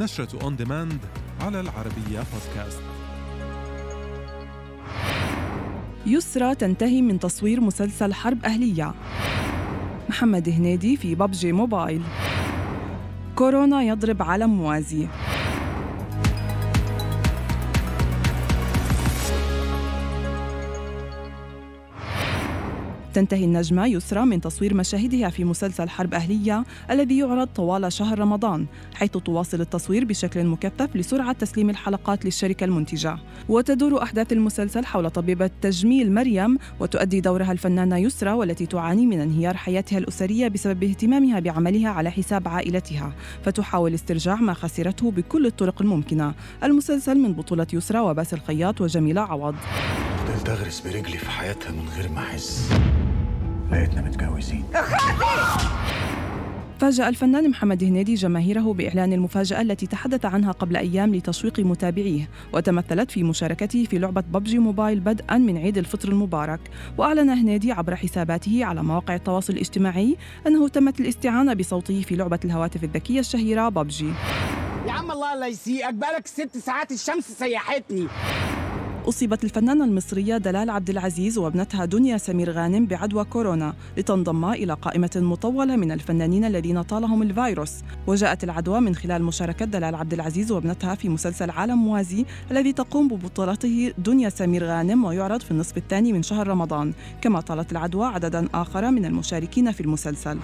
نشرة on demand على العربية بودكاست يسرى تنتهي من تصوير مسلسل حرب أهلية. محمد هنيدي في ببجي موبايل. كورونا يضرب علم موازي. تنتهي النجمة يسرى من تصوير مشاهدها في مسلسل حرب أهلية الذي يعرض طوال شهر رمضان حيث تواصل التصوير بشكل مكثف لسرعة تسليم الحلقات للشركة المنتجة. وتدور أحداث المسلسل حول طبيبة تجميل مريم وتؤدي دورها الفنانة يسرى والتي تعاني من انهيار حياتها الأسرية بسبب اهتمامها بعملها على حساب عائلتها فتحاول استرجاع ما خسرته بكل الطرق الممكنة. المسلسل من بطولة يسرى وباسل الخياط وجميلة عوض. فضلت اغرس برجلي في حياتها من غير ما أحس. لقيتنا متجوزين. فاجأ الفنان محمد هنيدي جماهيره بإعلان المفاجأة التي تحدث عنها قبل أيام لتشويق متابعيه وتمثلت في مشاركته في لعبة ببجي موبايل بدءا من عيد الفطر المبارك. وأعلن هنيدي عبر حساباته على مواقع التواصل الاجتماعي أنه تمت الاستعانة بصوته في لعبة الهواتف الذكية الشهيرة ببجي. يا عم الله الله يسيئك. بقالك ست ساعات الشمس سيحتني. أصيبت الفنانة المصرية دلال عبد العزيز وابنتها دنيا سمير غانم بعدوى كورونا لتنضم إلى قائمة مطولة من الفنانين الذين طالهم الفيروس. وجاءت العدوى من خلال مشاركة دلال عبد العزيز وابنتها في مسلسل عالم موازي الذي تقوم ببطولته دنيا سمير غانم ويعرض في النصف الثاني من شهر رمضان. كما طالت العدوى عددا آخر من المشاركين في المسلسل.